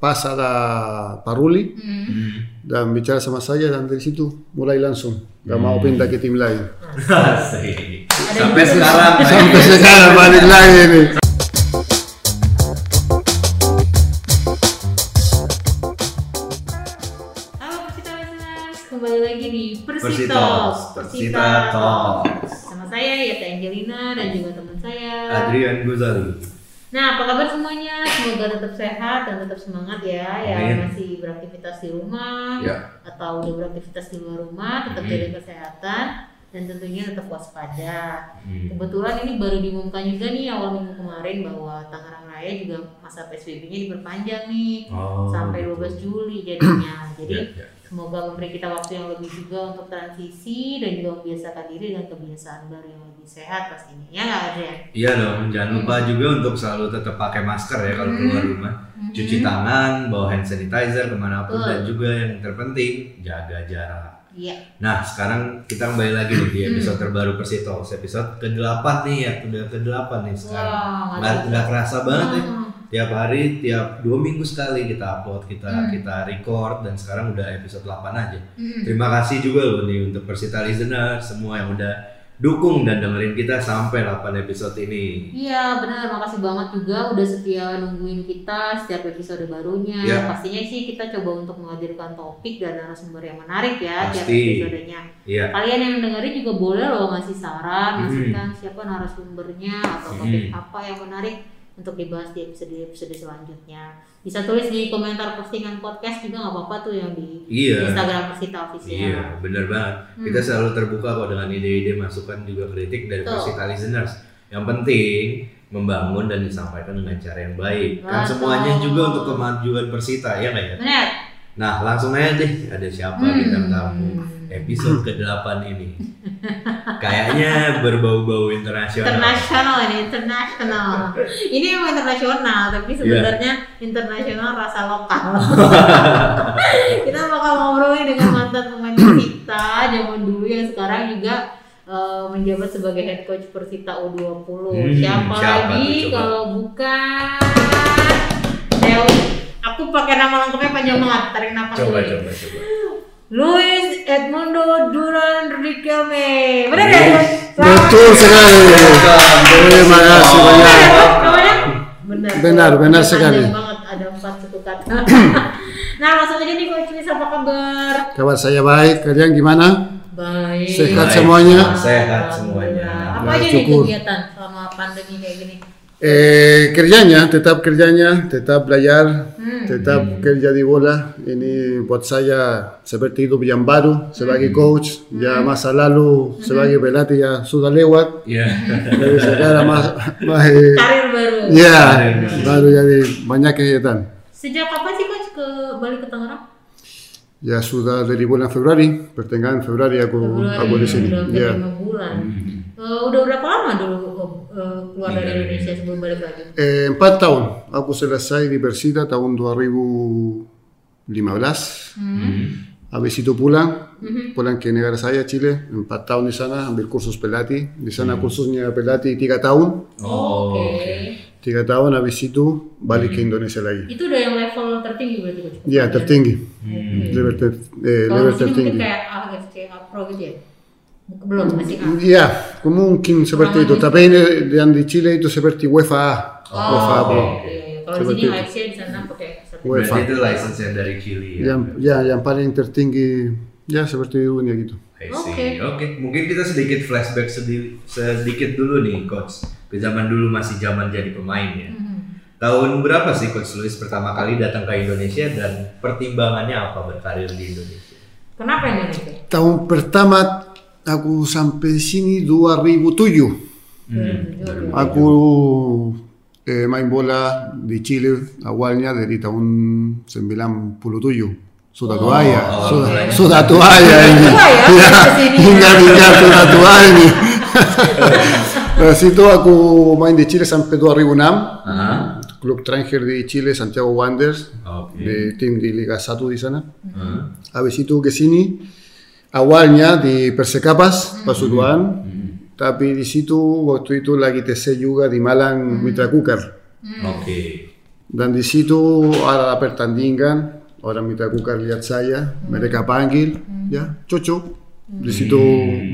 pas ada Pak Ruli Hmm. dan bicara sama saya dan dari situ mulai langsung gak mau pindah ke tim lain. Sampai sekarang. Sampai sekarang balik lagi nih. Halo Persita listeners, kembali lagi di Persitos. Persitos, Persita Talks. Sama saya Yata Angelina dan juga teman saya. Adrian Guzali. Nah, apa kabar semuanya? Semoga tetap sehat dan tetap semangat ya yang Amin. masih beraktivitas di rumah Ya. atau udah beraktivitas di luar rumah, tetap jaga kesehatan dan tentunya tetap waspada. Hmm. Kebetulan ini baru diumumkan juga nih awal minggu kemarin bahwa Tangerang Raya juga masa PSBB-nya diperpanjang nih Oh, sampai gitu. 12 Juli jadinya. Jadi Ya, ya. semoga memberi kita waktu yang lebih juga untuk transisi dan juga membiasakan diri dengan kebiasaan baru yang lebih sehat pastinya. Ya nggak Adrian? Iya dong, jangan lupa juga untuk selalu tetap pakai masker ya kalau keluar rumah. Mhm. Cuci tangan, bawa hand sanitizer ke mana pun Betul. dan juga yang terpenting jaga jarak. Iya. Nah sekarang kita kembali lagi nih di episode terbaru Persitos episode ke-8 nih ya udah ke-8 nih sekarang. Nggak, nggak kerasa banget ya. Hmm. Tiap hari, tiap dua minggu sekali kita upload, kita Hmm. kita record dan sekarang udah episode 8 aja. Hmm. Terima kasih juga loh nih untuk Persita listener semua yang udah dukung dan dengerin kita sampai 8 episode ini. Iya benar, makasih banget juga udah setia nungguin kita setiap episode barunya. Iya. Pastinya sih kita coba untuk menghadirkan topik dan narasumber yang menarik ya tiap Pasti. episodenya. Iya. Kalian yang dengerin juga boleh loh ngasih saran, ngasihkan siapa narasumbernya atau topik Mhm. apa yang menarik untuk dibahas di episode-episode selanjutnya. Bisa tulis di komentar postingan podcast juga nggak apa-apa tuh yang di Iya. Instagram Persita Official. Iya, bener banget. Hmm. Kita selalu terbuka kok dengan ide-ide, masukan juga kritik dari Betul. Persita listeners. Yang penting membangun dan disampaikan dengan cara yang baik. Kan Betul. semuanya juga untuk kemajuan Persita, ya nggak ya? Benar. Nah, langsung aja deh, ada siapa Hmm. bintang tamu episode ke-8 ini. Kayaknya berbau-bau internasional. Internasional ini, internasional. Ini emang internasional, tapi sebenarnya internasional rasa lokal. kita bakal ngobrolin dengan mantan pemain Persita zaman dulu yang sekarang juga eh, menjabat sebagai head coach Persita U20. Hmm, siapa, siapa lagi kalau bukan Dewi? Aku pakai nama lengkapnya panjang banget. Tarik nafas Coba, dulu. coba, coba. Luis Edmundo Duran Riquelme. Benar ya? Betul sekali. Terima kasih Oh. banyak. Benar, ya? Benar. Benar, benar sekali. banget ada empat suku kata. nah, langsung aja nih Coach Luis apa kabar? Kabar saya baik. Kalian gimana? Baik. Sehat semuanya? Sehat semuanya. Apa Ya, aja nih kegiatan selama pandemi kayak gini? Eh, kerjanya, tetap kerjanya, tetap belajar. Tetap kerja di bola. Ini buat saya seperti hidup yang baru sebagai coach. Ya masa lalu sebagai pelatih ya sudah lewat. Iya. Jadi sekarang mas, mas eh, Karir baru. ya baru jadi banyak kegiatan. Sejak kapan sih Coach ke balik ke Tangerang? Ya sudah dari bulan Februari, pertengahan Februari aku aku di sini. Ya. lima bulan. Eh, udah berapa lama dulu eh, keluar dari Indonesia sebelum balik lagi? Eh, empat tahun. Aku selesai di Persita tahun 2015. Hmm. Habis itu pulang, pulang ke negara saya Chile, empat tahun di sana ambil kursus pelatih. Di sana kursusnya pelatih tiga tahun, Oh, Oke. oke. tiga tahun habis itu balik ke Indonesia lagi. Itu udah yang level tertinggi berarti? Ya tertinggi, Oke. level, ter- eh, Kalau level di sini mungkin tertinggi. kayak AFC Pro gitu ya? Belum, masih A. Ya, mungkin seperti itu. Tapi ini yang di Chile itu seperti UEFA A. UEFA. Oh, Oke. Kalau di Seperti sini di sana pakai. UEFA. Berarti itu license yang dari Chile ya. Yang ya yang paling tertinggi ya seperti dunia gitu. Oke. Oke, mungkin kita sedikit flashback sedi- sedikit dulu nih coach. Ke zaman dulu masih zaman jadi pemain ya. Mhm. Tahun berapa sih coach Luis pertama kali datang ke Indonesia dan pertimbangannya apa berkarir di Indonesia? Kenapa Indonesia? Tahun pertama aku sampai sini 2007. Hmm. Aku eh, main bola di Chile awalnya dari tahun 97. Sudah tua ya, awal sudah, mulanya. sudah tua ya ini. Ya, hingga hingga sudah tua ini. Dari situ aku main di Chile sampai 2006. Aha. Klub terakhir di Chile Santiago Wanderers, Oke. di tim di Liga 1 di sana. Aha. Habis itu ke sini awalnya di Persekapas Pasuruan, tapi di situ waktu itu lagi TC juga di Malang Mitra Kukar. Oke. Dan di situ ada pertandingan, orang minta kukar lihat saya, mereka panggil, ya cocok. Di situ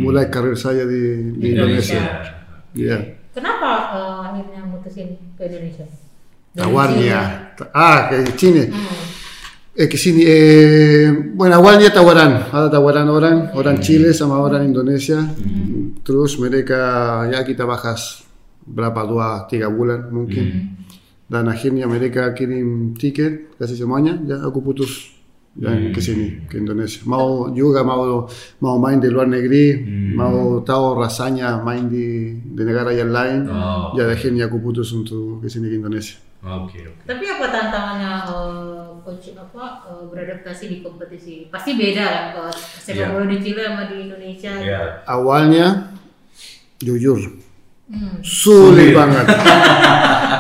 mulai karir saya di, di Indonesia. Ya. Kenapa eh, akhirnya mutusin ke Indonesia? Dari Awalnya, ah ke sini, Hmm. Eh ke sini, eh, bueno awalnya tawaran, ada tawaran orang, orang Chile sama orang Indonesia. Terus mereka ya kita bahas berapa dua tiga bulan mungkin. Dan akhirnya mereka kirim tiket kasih semuanya, ya aku putus dan ke sini ke Indonesia. Mau juga mau mau main di luar negeri, mau tahu rasanya main di, di negara yang lain. Oh. Ya akhirnya aku putus untuk ke sini ke Indonesia. Oke, oke. Tapi apa tantangannya eh, coach apa eh, beradaptasi di kompetisi? Pasti beda lah kalau sepak Iya. bola di Chile sama di Indonesia. Ya. Awalnya jujur Hmm. sulit banget,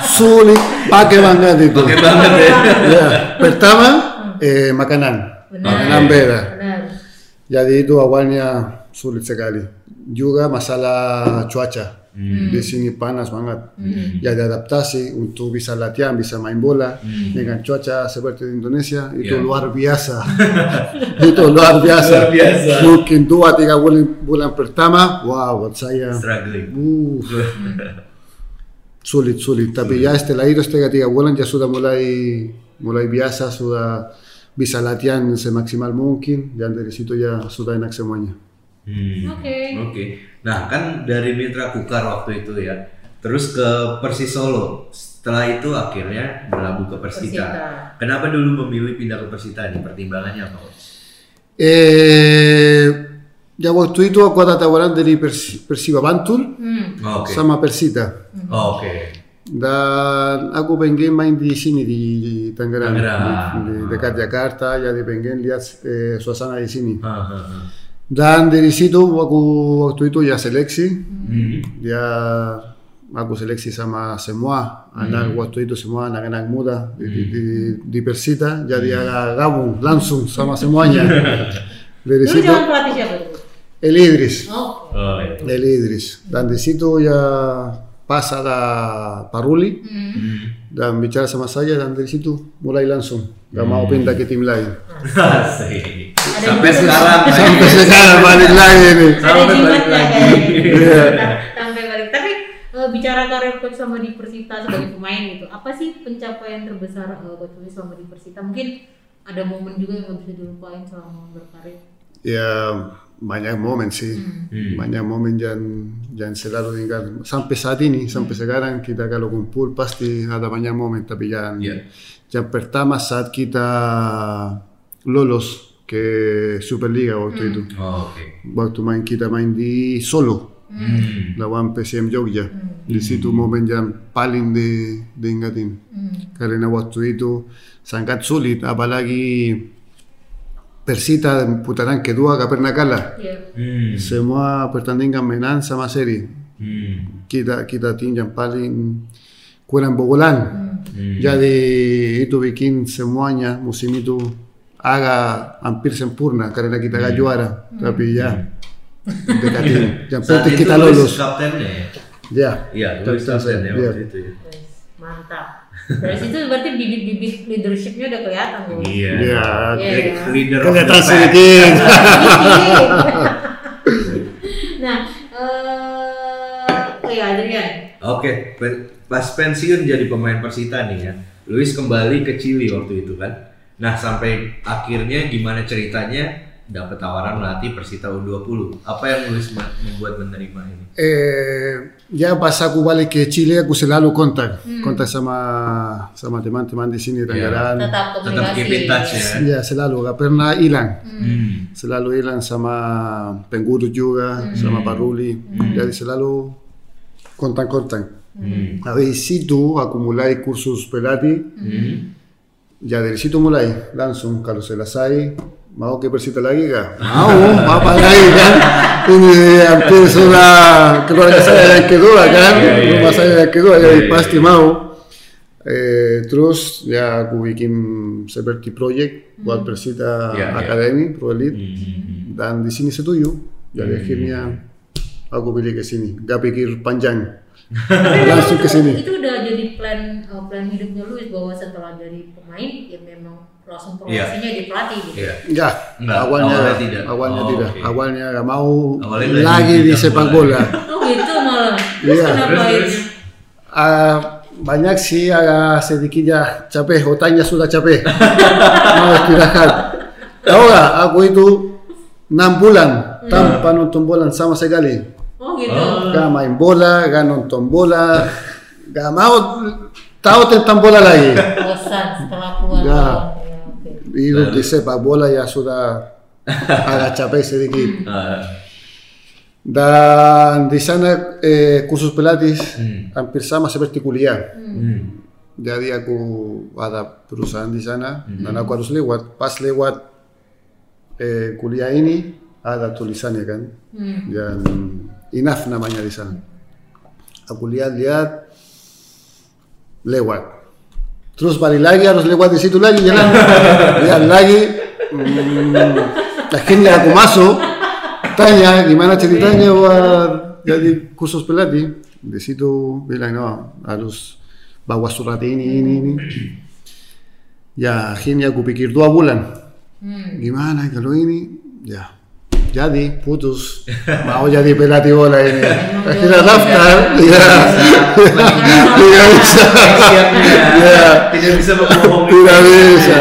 sulit pakai banget itu. Banget ya. Ya, pertama eh, makanan, Benar. makanan beda. Benar. Jadi itu awalnya sulit sekali. Juga masalah cuaca. Di sini panas banget. Jadi adaptasi untuk bisa latihan, bisa main bola dengan cuaca seperti di Indonesia itu Ya. luar biasa. itu luar biasa. Luar biasa. Mungkin dua tiga bulan, bulan pertama, wow buat saya Struggling. uh, sulit sulit. Tapi ya setelah itu setelah tiga bulan ya sudah mulai mulai biasa, sudah bisa latihan semaksimal mungkin dan dari situ ya sudah enak semuanya. Hmm. Oke. Oke. Nah, kan dari Mitra Kukar waktu itu ya. Terus ke Persis Solo. Setelah itu akhirnya berlabuh ke Persita. Persita. Kenapa dulu memilih pindah ke Persita nih? Pertimbangannya apa? Eh, ya waktu itu aku ada tawaran dari Pers- Persiba Bantul Hmm. Oke. sama Persita. Oh, Oke. Dan aku pengen main di sini di, Tangerang, Tangerang. di, di dekat Jakarta. Jadi pengen lihat eh, suasana di sini. Ha, ha, ha. Dan dari situ aku waktu itu ya seleksi. Hmm. Dia aku seleksi sama semua anak waktu itu semua anak-anak muda di, di, di, di Persita. Jadi agak gabung langsung sama semuanya. Dari situ? El Idris. Oh. El Idris. Dan di situ ya pas ada Paruli Hmm. dan bicara sama saya dan dari situ mulai langsung gak mau pindah ke tim lain. Sampai sekarang. Sampai sekarang balik lagi nih. Ada Sampai balik jimatnya lagi. kayaknya. Sampai balik. Tapi eh, bicara karir coach sama di Persita sebagai pemain gitu, apa sih pencapaian terbesar eh, coach Luis selama di Persita? Mungkin ada momen juga yang nggak bisa dilupain selama berkarir. Ya banyak momen sih, Hmm. banyak momen yang yang selalu ingat. Sampai saat ini, sampai sekarang kita kalau kumpul pasti ada banyak momen. Tapi yang Iya. yang pertama saat kita lolos ke Superliga waktu itu, Oh, Oke. waktu main kita main di Solo. Hmm. lawan PSM Jogja. Di situ momen yang paling di, diingatin. Karena waktu itu sangat sulit, apalagi Persita putaran kedua kalah. Iya. Hmm. Semua pertandingan menang sama seri. Kita kita tim yang paling kurang bogolan. Hmm. Jadi itu bikin semuanya musim itu agak hampir sempurna karena kita gak juara. Tapi ya dekatin. Penting itu kita lolos. ya? Ya. Waktu itu ya. Wes, Mantap. Dari situ berarti bibit-bibit leadershipnya udah kelihatan tuh. Iya. Iya. Iya. Leader Kelihatan pack. sedikit. nah, eh oh ya Adrian. Oke, pas pensiun jadi pemain Persita nih ya. Luis kembali ke Chili waktu itu kan. Nah, sampai akhirnya gimana ceritanya dapat tawaran melatih Persita U20. Apa yang Luis membuat menerima ini? Eh, ya pas aku balik ke Chile aku selalu kontak, kontak sama sama teman-teman di sini Tangerang. Tetap Tetap komunikasi. keep in touch ya. Ya selalu, gak pernah hilang. Hmm. Selalu hilang sama Pengguru juga, sama Paruli. Jadi selalu kontak-kontak. Hmm. Habis itu aku mulai kursus pelatih. Hmm. Ya dari situ mulai langsung kalau selesai mau ke Persita lagi kah? Mau, apa lagi kan? Ini hampir sudah keluarga saya yang kedua kan, Iya, iya, rumah iya. saya yang kedua jadi pasti mau. Eh, terus ya aku bikin seperti proyek buat Persita Iya, iya. Academy Pro Elite Hmm. dan di sini setuju. Jadi akhirnya aku pilih ke sini. Gak pikir panjang, langsung ke sini. Itu udah jadi plan eh, plan plan hidupnya Luis bahwa setelah jadi pemain ya memang langsung Iya. progresinya di pelatih gitu. Iya. Ya, Enggak, awalnya awalnya tidak. Awalnya Oh, tidak. oke. Awalnya nggak mau Awalnya lagi di sepak bola. Oh gitu malah. Iya. Ah, banyak sih agak sedikit ya capek, otaknya sudah capek. mau istirahat. Tahu nggak? Aku itu enam bulan tanpa nonton bola sama sekali. Oh gitu. Oh. Gak main bola, gak nonton bola, gak mau tahu tentang bola lagi. Bosan setelah keluar. Ya. y claro. dice pa bola ya su da ah, eh. mm. mm. a la chapa ese de aquí da disana eh, cursos pelatis mm. empieza más a particular mm. ya día cu va da prusa en disana mm -hmm. pas leguat eh, culia ini a da tulisania can enough na mañana disana a culia leguat Terus balik lagi harus lewat di situ lagi jalan. lihat lagi. Hmm, akhirnya aku masuk. Tanya gimana ceritanya buat jadi kursus pelatih. Di situ bilang no harus bawa surat ini ini ini. Ya akhirnya aku pikir dua bulan. Hmm. Gimana kalau ini? Ya jadi putus mau jadi pelatih bola ini. Akhirnya daftar. Ya. Tidak bisa. Ya. Tidak bisa. Tidak bisa. Iya.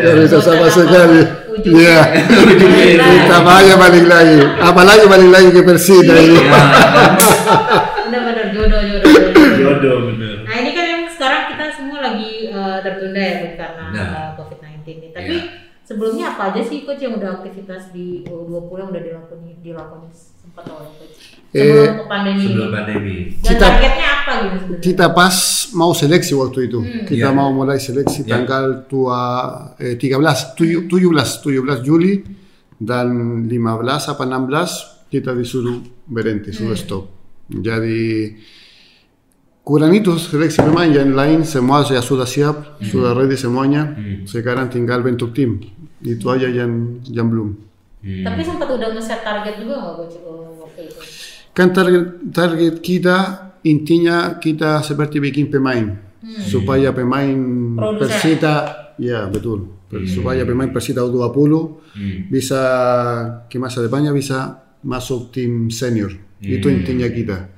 Tidak bisa sama sekali. Ya. Ujungnya. Kita banyak balik lagi. Apalagi balik lagi ke Persida ini. Benar-benar jodoh jodoh. jodoh. Nah ini kan yang sekarang kita semua lagi eh, tertunda ya karena Nah. eh, COVID-19 ini. Tapi Iya. Sebelumnya apa aja sih coach yang udah aktivitas di U20 yang udah dilakoni dilakoni sempat oleh coach? Sebelum Eh, ke pandemi Sebelum pandemi. Dan Kita- targetnya apa gitu sebenarnya? Kita pas mau seleksi waktu itu. Kita Iya. mau mulai seleksi Iya. tanggal tua, eh, 13, tujuh- 17, 17 Juli dan 15 apa 16 kita disuruh berhenti, suruh stop. Jadi kurang itu seleksi pemain yang lain semua ya sudah siap, sudah ready semuanya. Sekarang tinggal bentuk tim. Itu aja yang yang belum. Hmm. Tapi sempat udah nge-set target juga nggak waktu itu? Kan target, target kita intinya kita seperti bikin pemain supaya pemain Produsen. Persita ya betul supaya pemain Persita U20 Hmm. bisa ke masa depannya bisa masuk tim senior itu intinya kita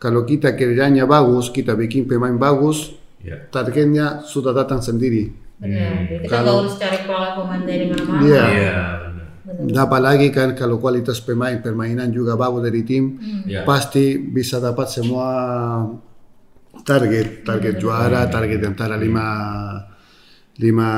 kalau kita kerjanya bagus kita bikin pemain bagus Ya. targetnya sudah datang sendiri Benar. Jadi kita Kalau- harus cari pemain dari mana-mana. Iya. Iya. bener. Benar. dapat lagi kan kalau kualitas pemain permainan juga bagus dari tim Ya. pasti bisa dapat semua target target juara target antara lima lima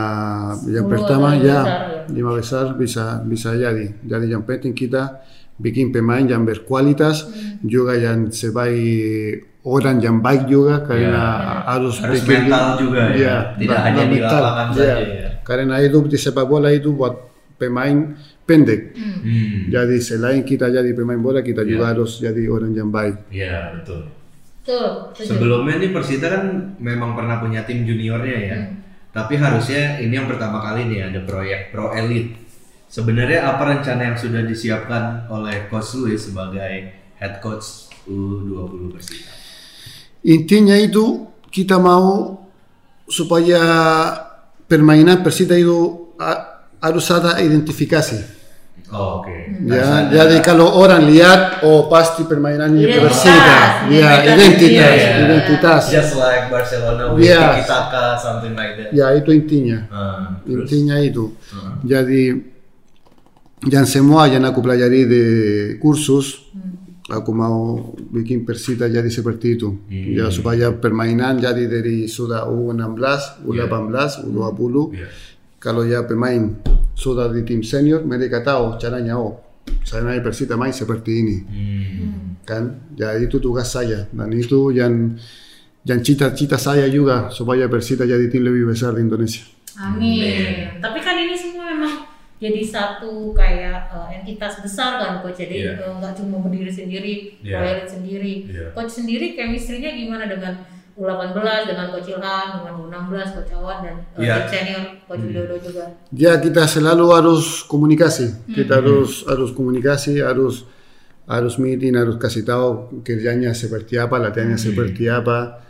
yang pertama ya besar, ya. lima besar bisa bisa jadi jadi yang penting kita bikin pemain yang berkualitas Hmm. juga yang sebaik orang yang baik juga karena harus Harus bikin- mental juga ya. Iya, Tidak nah, hanya di mental. lapangan Iya. saja ya. karena itu di sepak bola itu buat pemain pendek Hmm. jadi selain kita jadi pemain bola, kita juga Iya. harus jadi orang yang baik. Iya, betul. Betul. setuju. Sebelumnya nih Persita kan memang pernah punya tim juniornya ya. Tapi harusnya ini yang pertama kali nih ada proyek Pro Elite. Sebenarnya apa rencana yang sudah disiapkan oleh Coach Luis sebagai head coach U20 Persita? Intinya itu kita mau supaya permainan Persita itu harus ada identifikasi. Oh, Oke. Ya, jadi kalau orang lihat, oh pasti permainannya Persita. Ya, identitas identitas, sendiri. identitas. Just like Barcelona Yes. Tiki Taka, something like that. Ya, itu intinya. Ah, terus? Intinya itu. Ah. Jadi yang semua yang aku pelajari de kursus, aku mau bikin Persita jadi seperti itu. Ya supaya permainan jadi dari sudah U16, U18, U20. Iya. Kalau ya pemain sudah di tim senior, mereka tahu caranya oh, caranya Persita main seperti ini. Hmm. Kan? Ya itu tugas saya dan itu yang yang cita-cita saya juga supaya Persita jadi tim lebih besar di Indonesia. Amin. Tapi kan ini jadi satu kayak eh, entitas besar kan coach. Jadi Iya. eh, nggak cuma berdiri sendiri, Iya. Royal sendiri. Iya. Coach sendiri chemistry-nya gimana dengan U18, dengan coach Ilham, dengan U16, coach Awan dan eh, Iya. tim senior coach Widodo juga. Ya kita selalu harus komunikasi. Kita harus harus komunikasi, harus harus meeting, harus kasih tahu kerjanya seperti apa, latihannya seperti apa.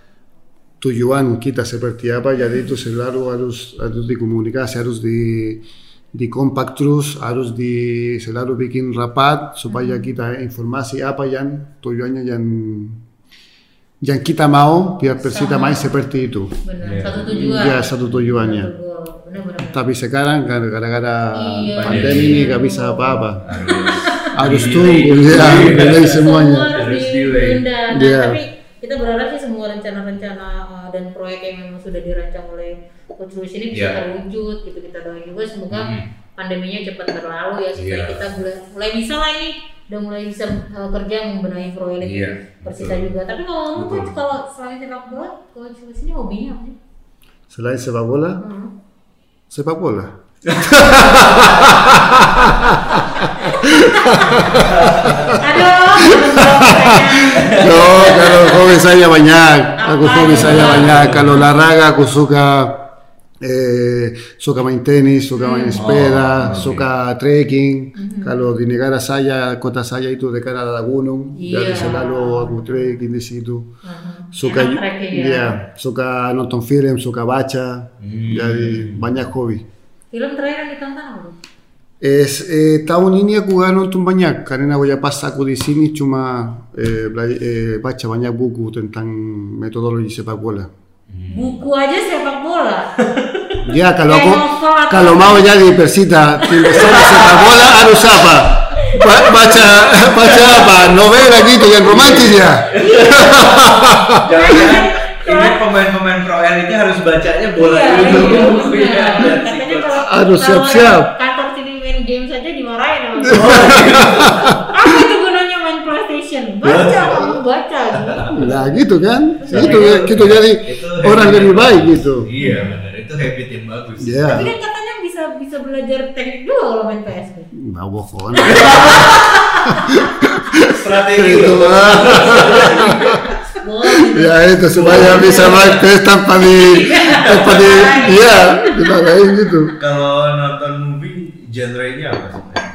tujuan kita seperti apa jadi itu selalu harus harus dikomunikasi harus di di kompak terus harus di selalu bikin rapat supaya kita informasi apa yang tujuannya yang yang kita mau biar Persita main seperti itu. Benar, Iya. satu tujuan. ya satu tujuannya. Tapi sekarang kan gara-gara Iya. pandemi ini nggak bisa apa-apa. Harus tunggu ya delay. semuanya. Semua Harus delay. Nah, Iya. tapi kita berharap sih semua rencana-rencana uh, dan proyek yang memang sudah dirancang oleh Coach ini bisa Iya. terwujud gitu kita doain juga semoga Hmm. pandeminya cepat berlalu ya supaya Iya. kita mulai, mulai bisa lah ini udah mulai bisa uh, kerja membenahi proyek Iya, Persita betul. juga. Tapi Betul. coach kalau selain sepak bola, Coach Luis ini hobinya apa sih? selain sepak bola Hmm. sepak bola Aduh. No, kalau hobi saya banyak. Aku hobi saya banyak. Kalau olahraga aku suka eh, suka main tenis, suka main sepeda, Oh, suka trekking. Kalau di negara saya, kota saya itu dekat ada gunung, jadi Iya. selalu aku trekking di situ. Aha. Suka Enak trekking ya. ya, suka nonton film, suka baca. Jadi banyak hobi. Film terakhir yang ditonton apa? Es, eh, tahun ini aku gak nonton banyak karena ya pas aku di sini cuma eh, eh, baca banyak buku tentang metodologi sepak bola. Buku aja sepak bola. Ya kalau aku kalau mau jadi persita tim besar di sepak bola harus apa? Ba- baca baca apa? Novela gitu yang romantis ya. Jangan ini pemain-pemain Pro Elite harus bacanya bola Iya, dulu. iya, Iya, Katanya sikut. kalau siap-siap. Kantor sini main game saja dimarahin sama gua. Apa itu gunanya main PlayStation? Baca baca. gitu. Nah gitu kan? Itu gitu jadi Itu orang habit lebih yang baik gitu. Iya benar, itu habit yang bagus. Ya. Tapi kan katanya bisa bisa belajar teknik juga kalau main PS. Nah, bohong. Strategi itu mah. Ya itu supaya bisa main PES tanpa di tanpa di iya dimarahin gitu. Kalau nonton movie genre-nya apa sebenarnya?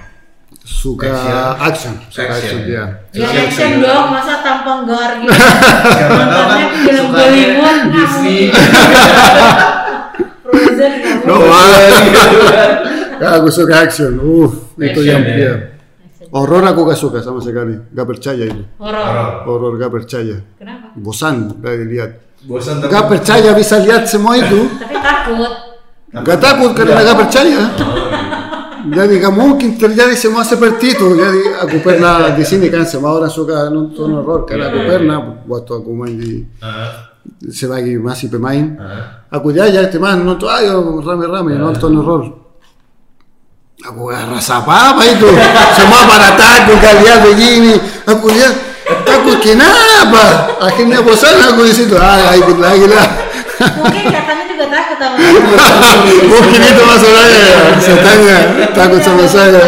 Suka action, suka Action. action ya. Ya action dong, masa tampang gar gitu. Kan Nontonnya film Bollywood, nggak Disney. Frozen No, mau. ah. ya, aku suka action. Uh, itu yang ya. dia. Horor aku gak suka sama sekali. Gak percaya itu. Horor. Horor gak percaya. Kenapa? Bosan dari lihat. Bosan tapi Gak percaya bisa lihat semua itu. Tapi takut. Gak takut karena gak percaya. Jadi gak mungkin terjadi semua seperti itu. Jadi aku pernah di sini kan semua orang suka nonton horor karena aku pernah waktu aku main di Ah, sebagai masih pemain. ah. Aku diajak teman nonton ayo rame-rame nonton horor. Aku gak rasa apa-apa itu. Semua pada takut kalian begini. Aku lihat takut kenapa? Akhirnya bosan aku di situ. Ah ikut lagi lah. Mungkin katanya juga takut sama Mungkin itu masalahnya ya. Setannya takut sama saya.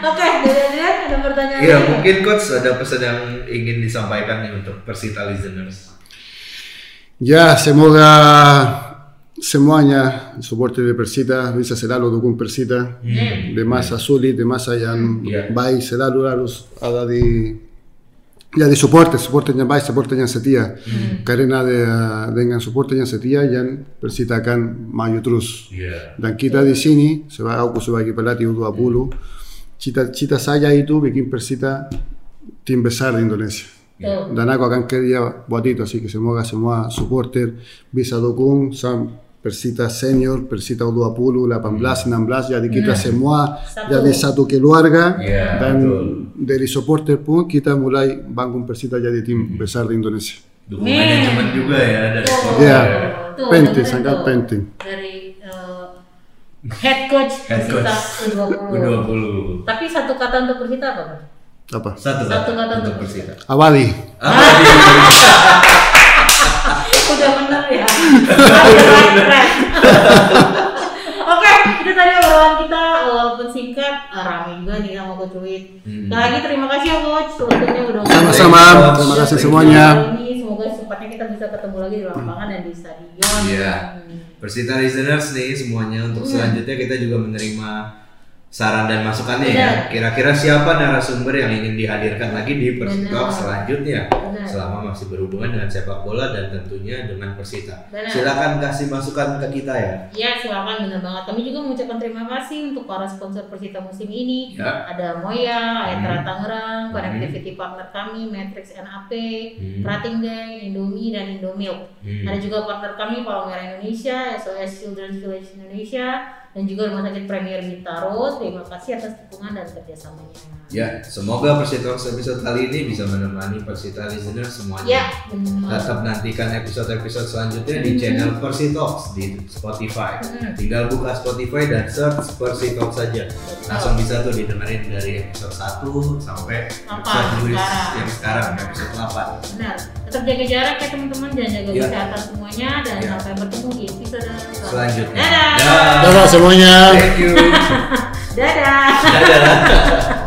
Oke, dari ada pertanyaan Iya, mungkin coach ada pesan yang ingin disampaikan nih untuk Persita listeners. Ya, semoga semuanya supporter de Persita bisa selalu dukung Persita de masa sulit, de masa yang Iya. baik selalu harus ada di ya di supporter, supporter yang baik, supporter yang setia. Karena de, dengan supporter yang setia yang Persita akan maju terus. Iya. Dan kita di sini, sebagai aku sebagai pelatih U20, cita-cita saya itu bikin Persita tim besar di Indonesia. Tuh. Dan aku akan kerja buat itu, así que semoga semua supporter bisa dukung sam Persita senior, Persita U20, 18, 16, jadi kita semua Satu. jadi satu keluarga Iya, dan betul. Dari supporter pun kita mulai bangun Persita jadi tim besar di Indonesia. Dukungan manajemen juga ya dari supporter. Tuh, penting, sangat penting. Dari eh, head coach Head Persita coach. U20. U20. Tapi satu kata untuk Persita apa? Bang? Apa? Satu, Satu kata untuk Persita. Awali. Apa dia? Udah bener ya track. Oke, itu tadi obrolan kita walaupun singkat, eh, rame juga nih sama Coach Wid. Hmm. Sekali lagi terima kasih ya Coach, waktunya udah Sama-sama, terima kasih semuanya. Ini semoga secepatnya kita bisa ketemu lagi di lapangan dan di stadion. Iya. Hmm. Persita listeners nih semuanya untuk selanjutnya kita juga menerima saran dan masukannya ya. Benar. Kira-kira siapa narasumber yang ingin dihadirkan lagi di Persita selanjutnya? Benar selama masih berhubungan dengan sepak bola dan tentunya dengan Persita. Benar. Silakan kasih masukan ke kita ya. Ya silakan benar banget. Kami juga mengucapkan terima kasih untuk para sponsor Persita musim ini. Ya. Ada Moya, Hmm. Aetra Tangerang, Hmm. connectivity partner kami, Matrix NAP, Hmm. Prating Gang, Indomie dan Indomilk. Hmm. Ada juga partner kami Palang Merah Indonesia, SOS Children's Village Indonesia, dan juga Rumah Sakit Premier Bintaro. Terima kasih atas dukungan dan kerjasamanya. Ya, semoga Persita Talks episode kali ini bisa menemani Persita listener semuanya. Ya, benar. Tetap nantikan episode-episode selanjutnya di channel Persitox di Spotify. Hmm. Tinggal buka Spotify dan search Persitox saja. Langsung bisa tuh didengerin dari episode 1 sampai Apa, episode sekarang. yang sekarang episode 8. Benar. Tetap jaga jarak ya teman-teman, jangan jaga Ya. kesehatan semuanya dan Ya. sampai bertemu di episode Selanjutnya. Dadah. Dah. Dadah semuanya. Thank you. Dadah. Dadah.